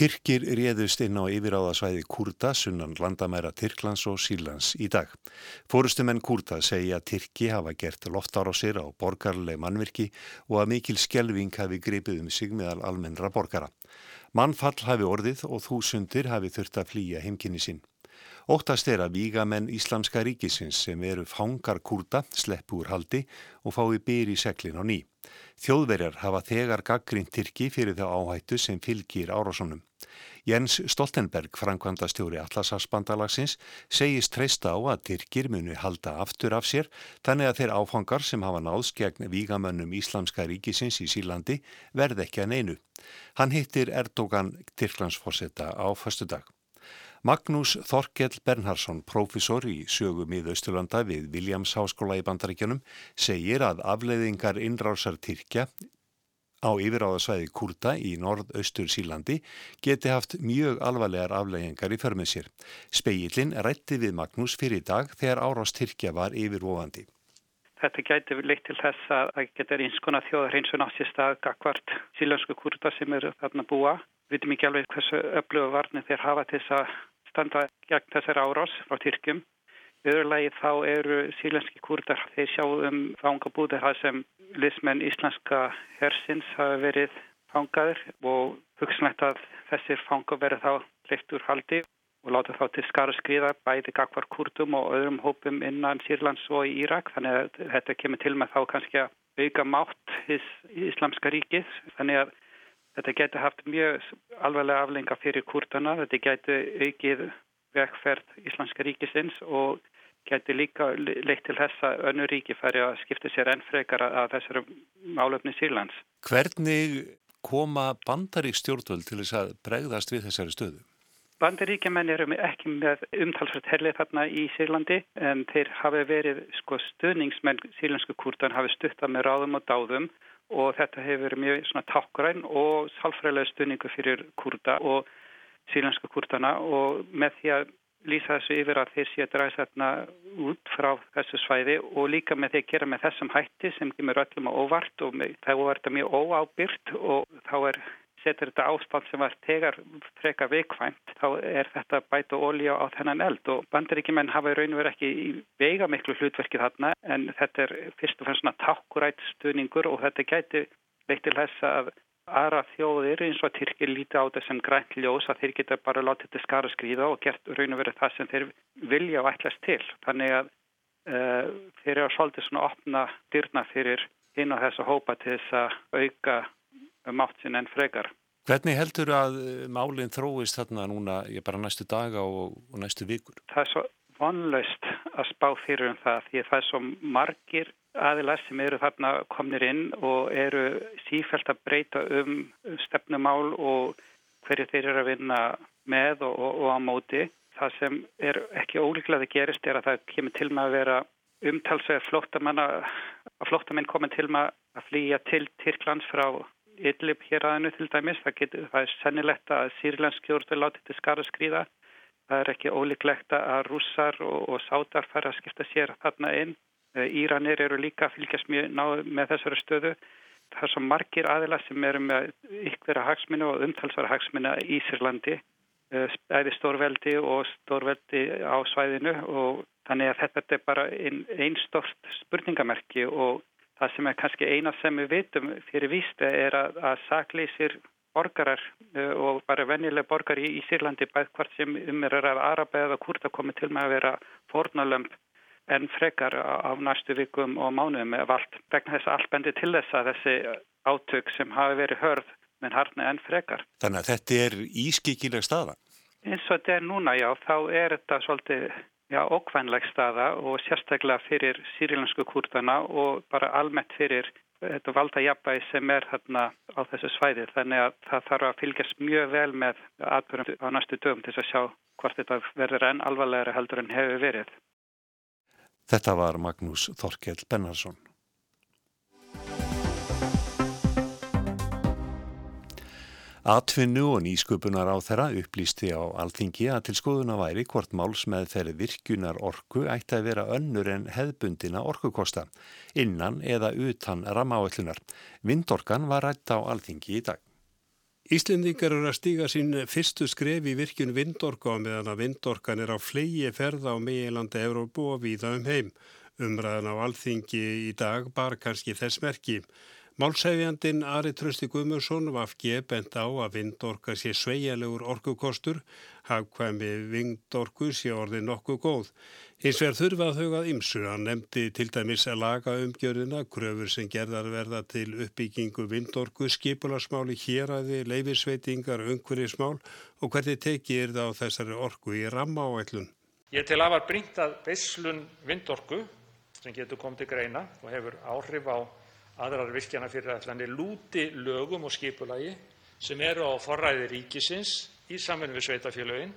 Tyrkir réðust inn á yfiráðasvæði Kurda, sunnan landamæra Tyrklands og Sílands í dag. Fórustumenn Kurda segja að Tyrki hafa gert loftar á borgarleg mannvirki og að mikil skjelving hafi gripið um sig meðal almennra borgara. Mannfall hafi orðið og þúsundir hafi þurft að flýja heimkynni sín. Óttast er að vígamenn Íslamska ríkisins sem eru fangar kurda sleppu úr haldi og fái byr í seglin á ný. Þjóðverjar hafa þegar gaggrind Tyrki fyrir þá áhættu sem fylgir árásunum. Jens Stoltenberg, framkvæmda stjóri Atlasafsbandalagsins, segist treysta á að Tyrkir muni halda aftur af sér þannig að þeir áfangar sem hafa náðs gegn vígamönnum Íslamska ríkisins í Sílandi verð ekki að neinu. Hann hittir Erdogan Tyrklandsforsetta á förstu dag. Magnús Þorkell Bernhardsson, profesor í sögum í Þausturlanda við Williams Háskóla í Bandaríkjunum, segir að afleiðingar innrásar Tyrkja á yfiráðasvæði Kurta í norð-austur Sílandi geti haft mjög alvarlegar afleiðingar í förmið sér. Speillin rætti við Magnús fyrir dag þegar árás Tyrkja var yfirvofandi. Þetta gæti leitt til þess að það getur eins konar þjóðar eins og náttúrulega gagvart sílensku kurta sem eru þarna búa. Við veitum ekki alveg hversu öfluga varnir þeir hafa til þess að standa gegn þessari árás frá Tyrkjum. Viðurlegi þá eru sílenski kurdar þeir sjáum fangabúðir það sem lismenn íslenska hersins hafa verið fangaður og hugsanlegt að þessir fanga verið þá leitt úr haldi og láta þá til skara skriða bæði gagvar kurdum og öðrum hópum innan Sýrlands og í Írak þannig að þetta kemur til með þá kannski að auka mátt í Íslamska ríkið þannig að Þetta getur haft mjög alveglega aflenga fyrir kurtana, þetta getur aukið vegferð Íslandska ríkisins og getur líka leitt til þess að önnu ríki færi að skipta sér enn frekar að þessari málöfni Sýrlands. Hvernig koma bandarík stjórnvöld til þess að bregðast við þessari stöðu? Bandaríkjaman eru ekki með umtalsvært herlið þarna í Sýrlandi en þeir hafi verið sko, stöðningsmenn sílensku kurtan hafi stuttað með ráðum og dáðum og þetta hefur verið mjög svona tákgræn og sálfræðilega stunningu fyrir kurda og sílenska kurdana og með því að lýsa þessu yfir að þeir sé að dræsa þarna út frá þessu svæði og líka með því að gera með þessum hætti sem kemur öllum á óvart og þá er þetta mjög óábyrgt og þá er setur þetta ástand sem var tegar freka veikvæmt, þá er þetta bæta ólíja á þennan eld og bandaríkjumenn hafa í raun og verið ekki í veiga miklu hlutverki þarna en þetta er fyrst og fremst takkurætt stuðningur og þetta gæti veikt til þess að aðra þjóðir eins og Tyrkir líti á þessum grænt ljós að þeir geta bara látið þetta skara skrýða og gert raun og verið það sem þeir vilja og ætlast til. Þannig að uh, þeir eru að svolítið svona opna dyrna fyrir inn á þessa hópa til þess að auka mátt sinn en frekar. Hvernig heldur að eh, málinn þróist þarna núna, ég bara næstu daga og, og næstu vikur? Það er svo vonlaust að spá fyrir um það því að það er svo margir aðilar sem eru þarna komnir inn og eru sífælt að breyta um stefnumál og hverju þeir eru að vinna með og, og, og á móti. Það sem er ekki ólíklega að gerist er að það kemur til með að vera flóttamann að flóttamenn komið til með að flýja til Tyrklands frá Idlib hér aðeinu til dæmis. Það, getur, það er sennilegt að sírlensk stjórnvöld láti til skara skrýða. Það er ekki ólíklegt að rússar og, og sátar fara að skipta sér þarna inn. Eh, Íranir eru líka að fylgjast mjög náðu með þessari stöðu. Það er svo margir aðila sem eru með ykkvera hagsminu og umtalsvara hagsminu í Sýrlandi, æði eh, stórveldi og stórveldi á svæðinu og þannig að þetta er bara einn ein stort spurningamerki og Það sem er kannski eina sem við vitum fyrir vísta er að, að sakleysir borgarar uh, og bara vennilega borgar í, í Sýrlandi bæð hvort sem um er að Araba eða Kurda komið til með að vera fornalömp en frekar á, á næstu vikum og mánuðum eða allt. Vegna þess að allt bendi til þess að þessi átök sem hafi verið hörð menn harni en frekar. Þannig að þetta er ískikileg staða? Eins og þetta er núna já, þá er þetta svolítið já, okkvænleg staða og sérstaklega fyrir sýrilansku kurdana og bara almennt fyrir þetta valda jafnbæði sem er þarna á þessu svæði. Þannig að það þarf að fylgjast mjög vel með atbyrjum á næstu dögum til að sjá hvort þetta verður enn alvarlegri heldur en hefur verið. Þetta var Magnús Þorkell Bennarsson. Atfinnu og nýsköpunar á þeirra upplýsti á alþingi að til skoðuna væri hvort máls með þeirri virkunar orku ætti að vera önnur en hefðbundina orkukosta, innan eða utan ramáallunar. Vindorkan var rætt á alþingi í dag. Íslendingar eru að stíga sín fyrstu skref í virkun vindorka og meðan að vindorkan er á flegi ferða á meilandi Európu og víða um heim. Umræðan á alþingi í dag bar kannski þess merki. Málsæfjandin Ari Trösti Guðmursson vafgi bent á að vindorka sé sveigjarlegur orkukostur, hafkvæmi vindorku sé orðið nokkuð góð. Hins vegar þurfa að þauðað ymsu. Hann nefndi til dæmis að laga umgjörðina, kröfur sem gerðar verða til uppbyggingu vindorku, skipularsmáli, héræði, leifisveitingar, umhverjismál og hvernig tekið er það á þessari orku í ramma áætlun. Ég til að var brínt að beislun vindorku sem getur komið til greina og hefur áhrif á aðrar virkjanafyrirætlanir lúti lögum og skipulagi sem eru á forræði ríkisins í samvinnu við sveitarfélögin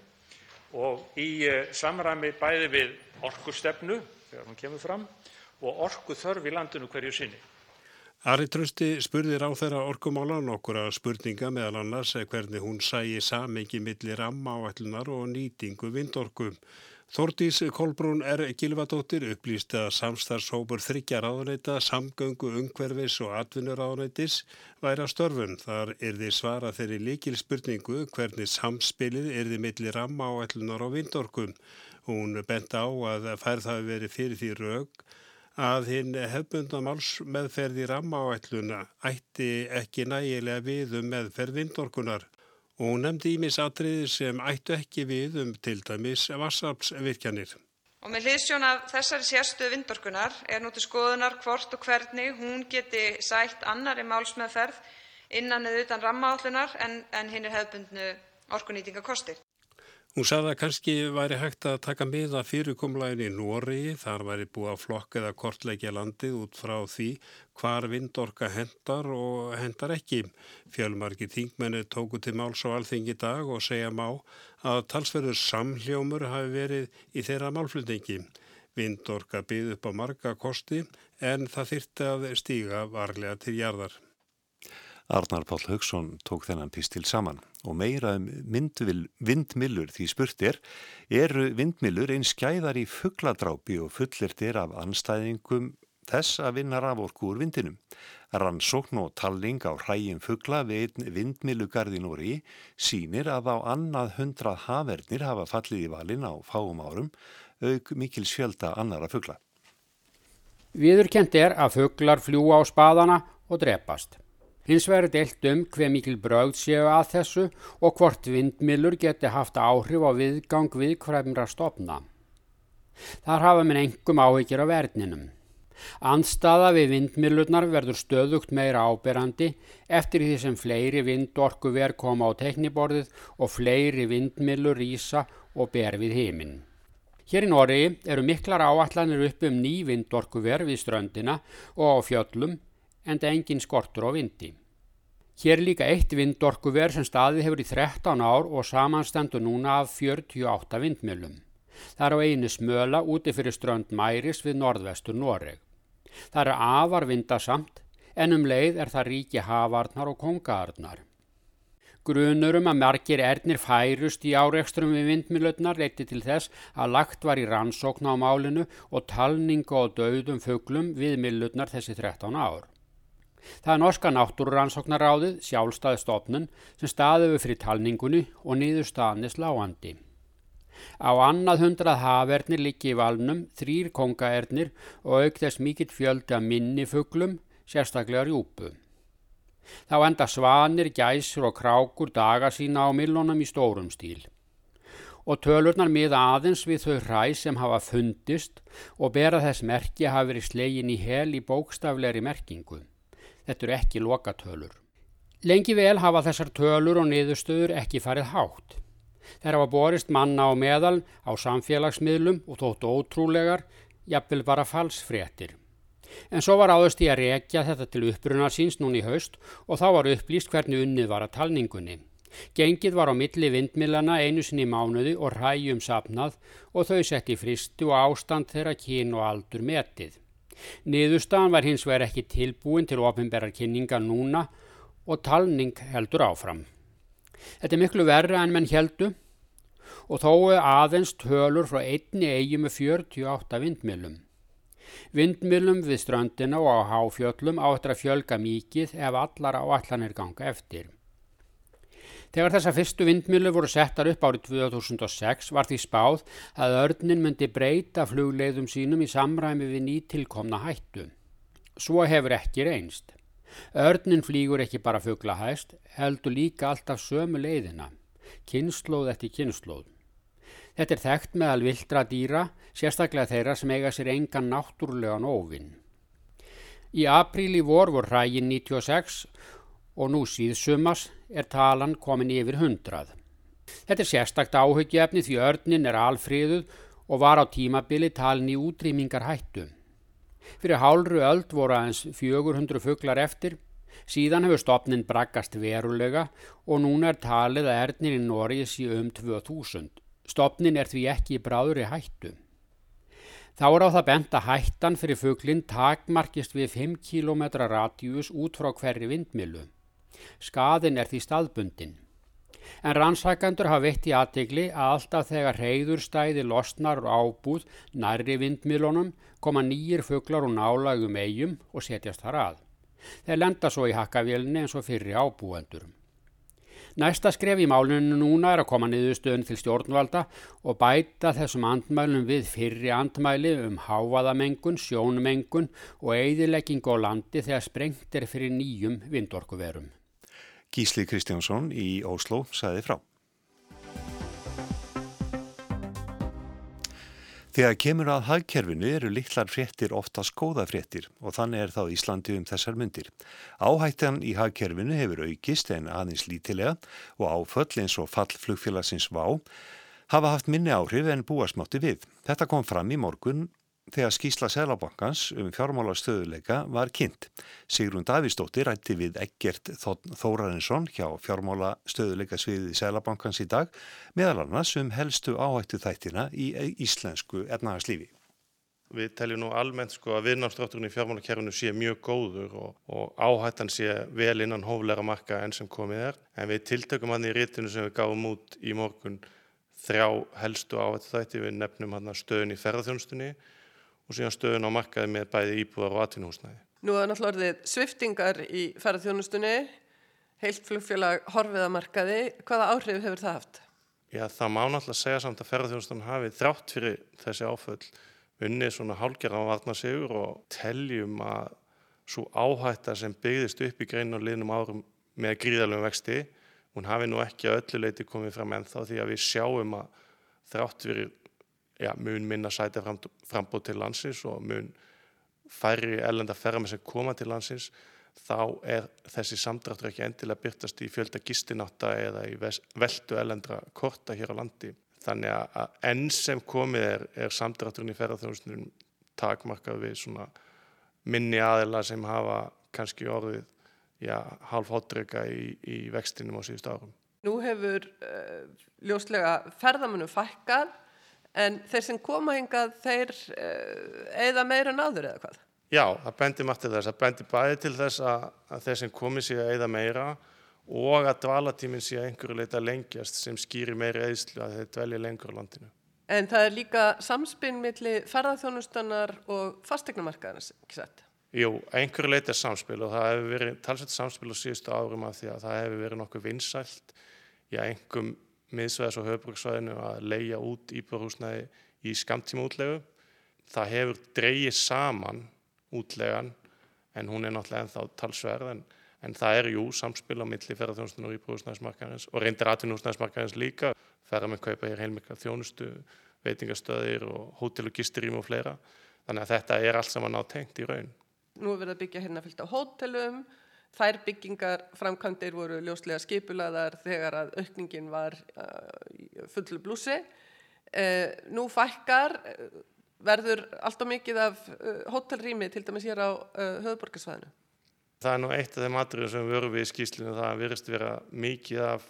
og í eh, samræmi bæði við orkustefnu þegar hún kemur fram og orkuþörf í landinu hverju sinni. Ari Trösti spurði ráð þeirra orkumála nokkura spurninga meðal annars hvernig hún sæi samengi millir ramma áætlunar og nýtingu vindorku. Þordís Kolbrún er Gilvadóttir upplýst að samstarfshópur þryggja ráðuneyta, samgöngu, ungverfis og atvinnuráðuneytis væri að störfun. Þar er þið svara þeirri líkil spurningu hvernig samspilið er þið millir ramma áætlunar á vindorkum. Hún bent á að færð hafi verið fyrir því raug að hinn hefbundamáls meðferði ramma áætluna ætti ekki nægilega við um meðferð vindorkunar og hún nefndi ímisatriði sem ættu ekki við um til dæmis vassarpsvirkjanir. Og með hliðsjón af þessari sérstu vindorkunar er nú til skoðunar hvort og hvernig hún geti sætt annari málsmeðferð innan eða utan rammaállunar en, en hinn er hefbundnu orkunýtingakostir. Hún sagði að kannski væri hægt að taka miða fyrirkomlægin í Nóri, þar væri búið að flokka eða kortleikja landið út frá því hvar vindorka hendar og hendar ekki. Fjölmarki þingmenni tóku til máls á alþingi dag og segja má að talsverður samhljómur hafi verið í þeirra málflutningi. Vindorka byggð upp á marga kosti en það þyrti að stíga varlega til jarðar. Arnar Páll Haugsson tók þennan pistil saman og meira um myndvil, vindmillur því spurt er, eru vindmillur einn skæðar í fuggladrápi og fullert er af anstæðingum þess að vinna raforku úr vindinum. Rannsókn og talling á hrægjum fuggla við einn vindmillugarðin úr í sínir að á annað hundrað hafernir hafa fallið í valin á fáum árum auk mikil sjölda annara fuggla. Viðurkent er að fugglar fljúa á spadana og drepast. Hins er deilt um hver mikil brögð séu að þessu og hvort vindmilur geti haft áhrif á viðgang viðkvæmra stopna. Þar hafa minn engum áhyggjur á verðninum. Anstaða við vindmilurnar verður stöðugt meira áberandi eftir því sem fleiri vindorku verð koma á tekniborðið og fleiri vindmilur rýsa og ber við heiminn. Hér í Nóri eru miklar áallanir upp um ný vindorku verð við ströndina og á fjöllum en það engin skortur á vindi. Hér líka eitt vindorkuver sem staði hefur í 13 ár og samanstendur núna af 48 vindmjölum. Það er á einu smöla úti fyrir strönd Mæris við norðvestur Noreg. Það er afar vindasamt en um leið er það ríki havarnar og kongaarnar. Grunurum að margir ernir færust í áreikstrum við vindmilötnar leiti til þess að lagt var í rannsókn á málinu og talningu og döðum fuglum við millutnar þessi 13 ár. Það er norska náttúruransóknaráðið, sjálfstæði stofnun, sem staðuðu fyrir talningunni og niður staðni sláandi. Á annað hundrað hafernir líki í valnum, þrýr kongaernir og auk þess mikill fjöldi að minni fugglum, sérstaklega rjúpu. Þá enda svanir, gæsur og krákur daga sína á millónum í stórum stíl. Og tölurnar miða aðeins við þau hræ sem hafa fundist og bera þess merki hafi verið slegin í hel í bókstafleiri merkingu. Þetta eru ekki lokatölur. Lengi vel hafa þessar tölur og niðurstöður ekki farið hátt. Þeir hafa borist manna á meðal á samfélagsmiðlum og þóttu ótrúlegar, jafnvel bara falsfréttir. En svo var áðust í að rekja þetta til uppbrunnar síns núni í haust og þá var upplýst hvernig unnið var að talningunni. Gengið var á milli vindmilana einu sinni mánuði og ræjum sapnað og þau sett í fristu og ástand þeirra kín og aldur metið. Niðurstaðan var hins vegar ekki tilbúin til ofinberrar kynninga núna og talning heldur áfram. Þetta er miklu verra en menn heldu og þó aðeins tölur frá einni eigi með 48 vindmilum. Vindmilum við ströndina og á háfjöllum áttur að fjölga mikið ef allar áallanir ganga eftir. Þegar þessa fyrstu vindmilu voru settar upp árið 2006 var því spáð að örnin myndi breyta flugleiðum sínum í samræmi við nýtilkomna hættu. Svo hefur ekki reynst. Örnin flýgur ekki bara fuglahæst, heldur líka alltaf sömu leiðina, kynnslóð eftir kynnslóð. Þetta er þekkt meðal vildra dýra, sérstaklega þeirra sem eiga sér engan náttúrulegan óvinn. Í apríl í vor voru hrægin 96 og nú síðsumas er talan komin yfir hundrað. Þetta er sérstakt áhugjefni því örnin er alfríðuð og var á tímabili talin í útrýmingar hættu. Fyrir hálru öld voru aðeins 400 fugglar eftir, síðan hefur stopnin braggast verulega og núna er talið að ernir í Nóri sé um 2000. Stopnin er því ekki í bráðri hættu. Þá er á það bent að hættan fyrir fugglinn takmarkist við 5 km radíus út frá hverri vindmilu. Skaðin er því staðbundin. En rannsakandur hafa veitt í aðtegli að alltaf þegar reyðurstæði losnar og ábúð nærri vindmilunum koma nýjir fugglar og nálagum eigum og setjast þar að. Þeir lenda svo í hakkavélni eins og fyrri ábúendur. Næsta skref í máluninu núna er að koma niðurstöðun til stjórnvalda og bæta þessum andmælum við fyrri andmæli um hávaðamengun, sjónumengun og eigðilegging á landi þegar sprengt er fyrir nýjum vindorkuverum. Gísli Kristjánsson í Óslo saði frá. Þegar kemur að hagkerfinu eru litlar fréttir oftast góða fréttir og þannig er þá Íslandi um þessar myndir. Áhættan í hagkerfinu hefur aukist en aðeins lítilega og áföll eins og fall flugfélagsins vá hafa haft minni áhrif en búasmátti við. Þetta kom fram í morgun þegar skísla Sælabankans um fjármála stöðuleika var kynnt. Sigrun Davísdóttir rætti við Eggert Þórarinsson hjá fjármála stöðuleika sviðið Sælabankans í dag meðal annars um helstu áhættu þættina í íslensku efnagaslífi. Við teljum nú almennt sko að viðnámsdrátturinn í fjármálakerfinu sé mjög góður og, og áhættan sé vel innan hófleira marka enn sem komið er. En við tiltökum hann í rítinu sem við gáum út í morgun þrjá helstu áhættu þætti við nefnum hann stöðun í ferðarþjónstunni og síðan stöðun á markaði með bæði íbúðar og atvinnhúsnæði. Nú er náttúrulega orðið sviftingar í ferðarþjónustunni, heilt flugfélag horfiða markaði. Hvaða áhrif hefur það haft? Já, það má náttúrulega segja samt að ferðarþjónustunni hafi þrátt fyrir þessi áföll unnið svona hálgjara á varna sigur og teljum að svo áhætta sem byggðist upp í greinu og liðnum árum með gríðalögum vexti, hún hafi nú ekki að öllu leiti komið fram ennþá því að við sjáum að þrátt fyrir ja, mun minna sæti frambóð til landsins og mun færri ellenda ferðar sem koma til landsins þá er þessi samdráttur ekki endilega byrtast í fjölda gistináta eða í veldu ellendra korta hér á landi. Þannig að enn sem komið er, er samdrátturinn í ferðarþjóðustunum takmarkað við svona minni aðila sem hafa kannski orðið já, half hotreika í, í vextinum á síðust árum. Nú hefur uh, ljóslega ferðamunum fækkað en þeir sem koma hingað þeir eða meira en áður eða hvað? Já, það bendir maður til þess. Það bendir bæði til þess að, að þeir sem komi sér eða meira og að dvalatíminn sé einhverju leita lengjast sem skýri meiri eðslu að þeir dvelja lengur á landinu. En það er líka samspinn millir ferðarþjónustannar og fastegnumarkaðarins, ekki sett? Jú, einhverju leita er samspil og það hefur verið talsett samspil á síðustu árum af því að það hefur verið nokkuð vinsælt í einhverjum miðsvæðis og höfbruksvæðinu að leia út íbúrhúsnæði í skamtíma útlegu. Það hefur dreyið saman útlegan en hún er náttúrulega ennþá talsverð en, en það er jú samspil á milli ferðarþjónustun og íbúrhúsnæðismarkaðins og reyndir atvinnhúsnæðismarkaðins líka. Ferðar með kaupa hér heilmikla þjónustu, veitingastöðir og hótel og gisturím og fleira. Þannig að þetta er allt saman átengt í raun. Nú er verið að byggja hérna fylgt á hótelum, Þær byggingar framkvæmdir voru ljóslega skipulaðar þegar að aukningin var uh, fullu blúsi. Uh, nú fækkar uh, verður allt og mikið af uh, hótelrými til dæmis hér á höfuborgarsvæðinu. Það er nú eitt af þeim atriðum sem við verum við í skýslinu. Það virðist vera mikið af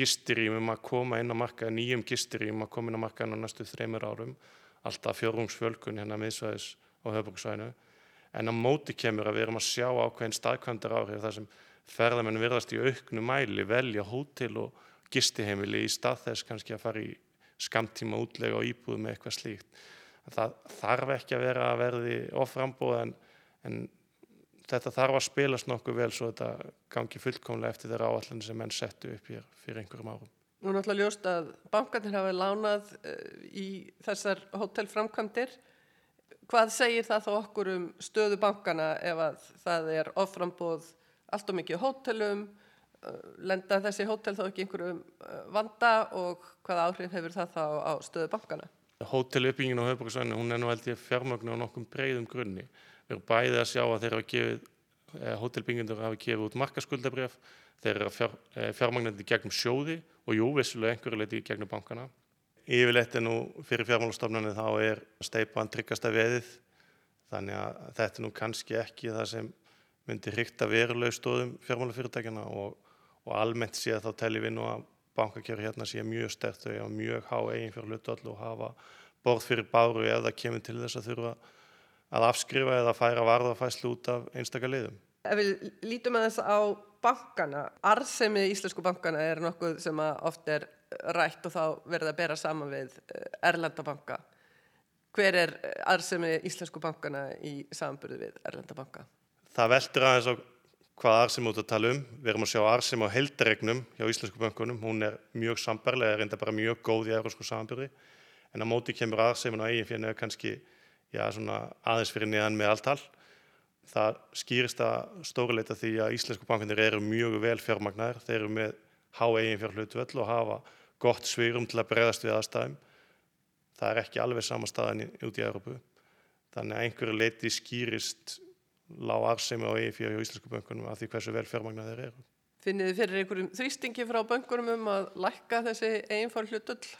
gistirýmum að koma inn á markaði, nýjum gistirýmum að koma inn á markaðinu á næstu þreymur árum. Alltaf fjórungsfjölkun hérna miðsvæðis á höfuborgarsvæðinu en á móti kemur að við erum að sjá ákveðin staðkvæmdar áhrif þar sem ferðamenn virðast í auknu mæli velja hótel og gistiheimili í stað þess kannski að fara í skamtíma útlega og íbúðu með eitthvað slíkt. Það þarf ekki að vera að verði oframbóð en, en þetta þarf að spilast nokkuð vel svo þetta gangi fullkomlega eftir þeirra áallan sem menn settu upp hér fyrir einhverjum árum. Nú er náttúrulega ljóst að bankarnir hafa lánað í þessar hótelframkvæmdir. Hvað segir það þá okkur um stöðu bankana ef að það er oframbóð allt og mikið hótelum, lenda þessi hótel þá ekki einhverjum vanda og hvaða áhrif hefur það þá á stöðu bankana? Hóteluppbyggingin á höfbruksvæðinu, hún er nú held ég fjármögnu á nokkum breyðum grunni. Við erum bæðið að sjá að þeir hafa gefið, hótelbyggindur hafa gefið út markaskuldabref, þeir eru fjár, fjármögnandi gegnum sjóði og jú, vissulega einhverju leiti gegnum bankana. Yfirleitt er nú fyrir fjármálastofnarnir þá er steipan tryggasta veðið, þannig að þetta er nú kannski ekki það sem myndi hrykta veruleg stóðum fjármálafyrirtækjana og, og almennt sé að þá telli við nú að bankakjöru hérna sé mjög stert og mjög há eigin fyrir hlutvall og hafa borð fyrir báru ef það kemur til þess að þurfa að afskrifa eða færa varðafæslu út af einstakar liðum. Ef við lítum að þess á bankana, arðsemi íslensku bankana er nokkuð sem oft er rætt og þá verður að bera saman við Erlendabanka. Hver er arðsemi íslensku bankana í samanbyrðu við Erlendabanka? Það veldur aðeins á hvað arðsemi út að tala um. Við erum að sjá arðsemi á heldaregnum hjá íslensku bankunum. Hún er mjög sambarlega, er reynda bara mjög góð í eurósku samanbyrði. En á móti kemur arðsemin á eigin fyrir kannski já, aðeins fyrir niðan með alltal. Það skýrist að stóruleita því að íslensku bankanir eru mjög vel fjármagnar. Þeir eru með há eigin fyrir hlutvöld og hafa gott svirum til að bregðast við aðstæðum. Það er ekki alveg sama staðan út í Európu. Þannig að einhverju leiti skýrist lág arsemi á EIF og íslensku böngunum af því hversu vel fjármagnar þeir eru. Finnið þið fyrir einhverjum þrýstingi frá böngunum um að lækka þessi eiginfár hlutull?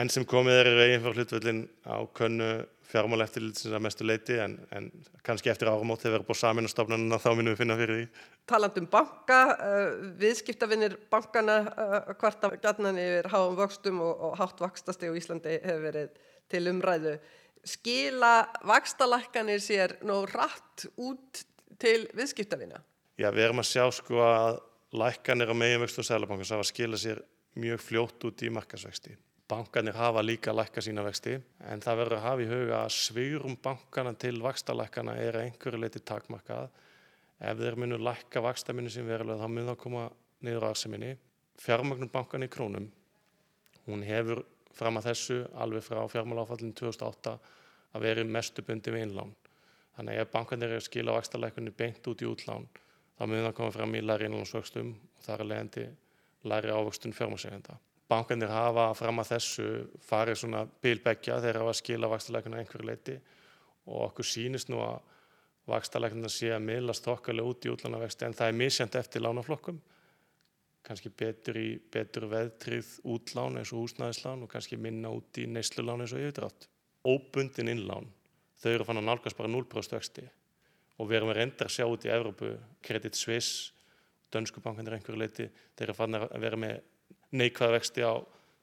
Enn sem komið er eiginfár hlutullin á könnu fjármála eftirlitsins að mestu leiti en, en kannski eftir áramót þegar við erum búið saminastofnununa þá minnum við finna fyrir því. Taland um banka, uh, viðskiptavinnir bankana uh, hvarta gætnan yfir háum vöxtum og, og hátt vakstasti á Íslandi hefur verið til umræðu skila vakstalækkanir sér nóg rætt út til viðskiptavina? Já, við erum að sjá sko að lækkanir á meginvextu og sælabankans hafa skila sér mjög fljótt út í markasvexti. Bankanir hafa líka lækka sína vexti en það verður að hafa í huga að svýrum bankana til vakstalækkana er einhverju leiti takmarkað. Ef þeir munu lækka vakstaminu sem verulega þá mun það koma niður aðseminni. Fjármagnum bankan í krónum, hún hefur fram að þessu alveg frá fjármáláfallin 2008 að veri mestu bundi við innlán. Þannig ef bankanir er að skila vakstarleikunni beint út í útlán þá mun það koma fram í læri innlánsvöxtum og það er leiðandi læri ávöxtun fjármálsegenda. Bankanir hafa fram að þessu farið svona bilbeggja þegar hafa skila vakstarleikunni einhverju leiti og okkur sínist nú að vakstarleikunna sé að miðlast okkarlega út í útlánavexti en það er misjant eftir lánaflokkum kannski betur í betur veðtrið útlán eins og húsnæðislán og kannski minna út í neyslulán eins og yfirdrátt. Óbundin innlán, þau eru fann að nálgast bara 0% vexti og við erum að reynda að sjá út í Evrópu, Credit Suisse, Dönsku bankanir einhverju leiti, þeir eru fann að vera með neikvæða vexti á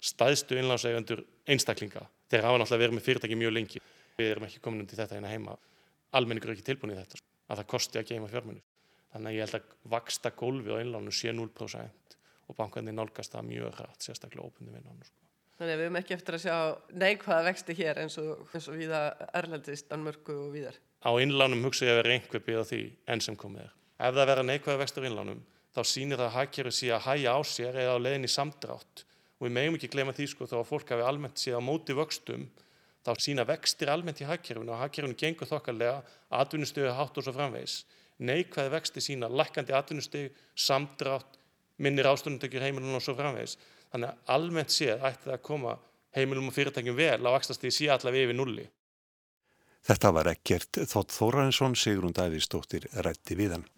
staðstu innlánseigandur einstaklinga. Þeir hafa náttúrulega verið með fyrirtæki mjög lengi. Við erum ekki komin undir þetta hérna heima. Almenningur er ekki tilbúin í þetta, að það kosti að geima fjármunni. Þannig að ég held að vaksta gólfi á innlánu sé 0% og bankarnir nálgast það mjög hratt, sérstaklega óbundi vinnan. Sko. Þannig að við höfum ekki eftir að sjá neikvæða vexti hér eins og, eins og viða Erlendist, Danmörku og viðar. Á innlánum hugsa ég að vera einhver byggð þá sýnir það að hækjari sé að hæja á sér eða á leðin í samdrátt. Og við meðum ekki glema því sko þá að fólk hafi almennt séð á móti vöxtum, þá sína vextir almennt í hækjarinu og hækjarinu gengur þokkarlega, atvinnustöðu hátt og svo framvegs. Neikvæði vexti sína lækandi atvinnustöðu, samdrátt, minnir ástunumtökjur heimilum og svo framvegis. Þannig að almennt séð ætti það að koma heimilum og fyrirtækjum vel á vaxtastíði síðan allavega yfir nulli. Þetta var ekkert Þótt Þórainsson, Sigrun Davíðsdóttir, rætti við hann.